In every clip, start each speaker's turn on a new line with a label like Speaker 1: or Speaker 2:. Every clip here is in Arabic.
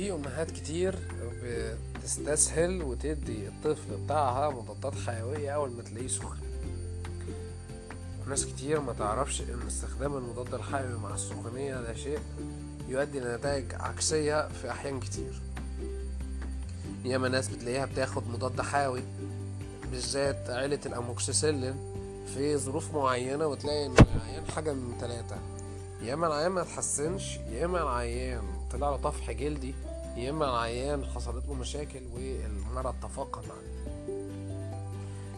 Speaker 1: أمهات كتير بتستسهل وتدي الطفل بتاعها مضادات حيوية أول ما تلاقيه سخن. ناس كتير ما تعرفش إن استخدام المضاد الحيوي مع السخونية ده شيء يؤدي لنتائج عكسية في أحيان كتير. ياما ناس بتلاقيها بتاخد مضاد حيوي بالذات عيلة الأموكسيسيلين في ظروف معينة وتلاقي إن العيان حاجة من تلاتة. يا إما العيان ما اتحسنش يا إما العيان طلع له طفح جلدي يا إما العيان حصلت له مشاكل والمرض تفاقم عليه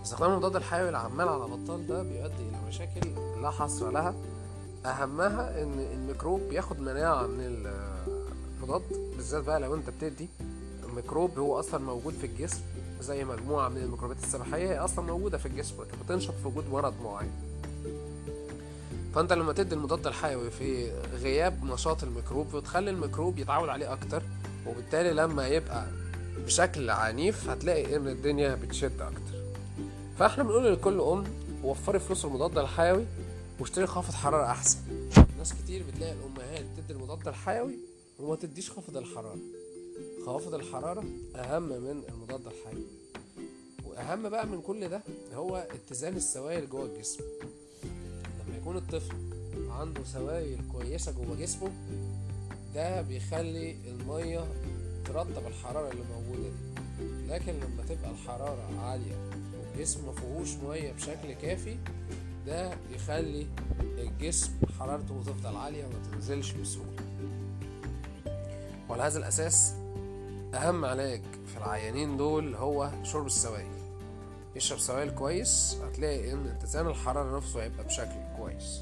Speaker 1: استخدام المضاد الحيوي العمال على بطال ده بيؤدي إلى مشاكل لا حصر لها. أهمها إن الميكروب بياخد مناعة من المضاد بالذات بقى لو أنت بتدي. الميكروب هو أصلا موجود في الجسم زي مجموعة من الميكروبات السبحية هي أصلا موجودة في الجسم لكن بتنشط في وجود مرض معين. فأنت لما تدي المضاد الحيوي في غياب نشاط الميكروب بتخلي الميكروب يتعود عليه أكتر. وبالتالي لما يبقى بشكل عنيف هتلاقي إن الدنيا بتشد أكتر. فإحنا بنقول لكل أم وفري فلوس المضاد الحيوي واشتري خافض حرارة أحسن. ناس كتير بتلاقي الأمهات تدي المضاد الحيوي وما تديش خافض الحرارة. خوافض الحرارة أهم من المضاد الحيوي. وأهم بقى من كل ده هو اتزان السوائل جوه الجسم. لما يكون الطفل عنده سوائل كويسة جوه جسمه ده بيخلي المية ترطب الحرارة اللي موجودة دي. لكن لما تبقى الحرارة عالية والجسم مفيهوش مية بشكل كافي ده بيخلي الجسم حرارته تفضل عالية وما تنزلش بسهولة. وعلى هذا الأساس أهم علاج في العيانين دول هو شرب السوائل. يشرب سوائل كويس هتلاقي إن اتزان الحرارة نفسه هيبقى بشكل كويس.